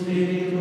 Spirit,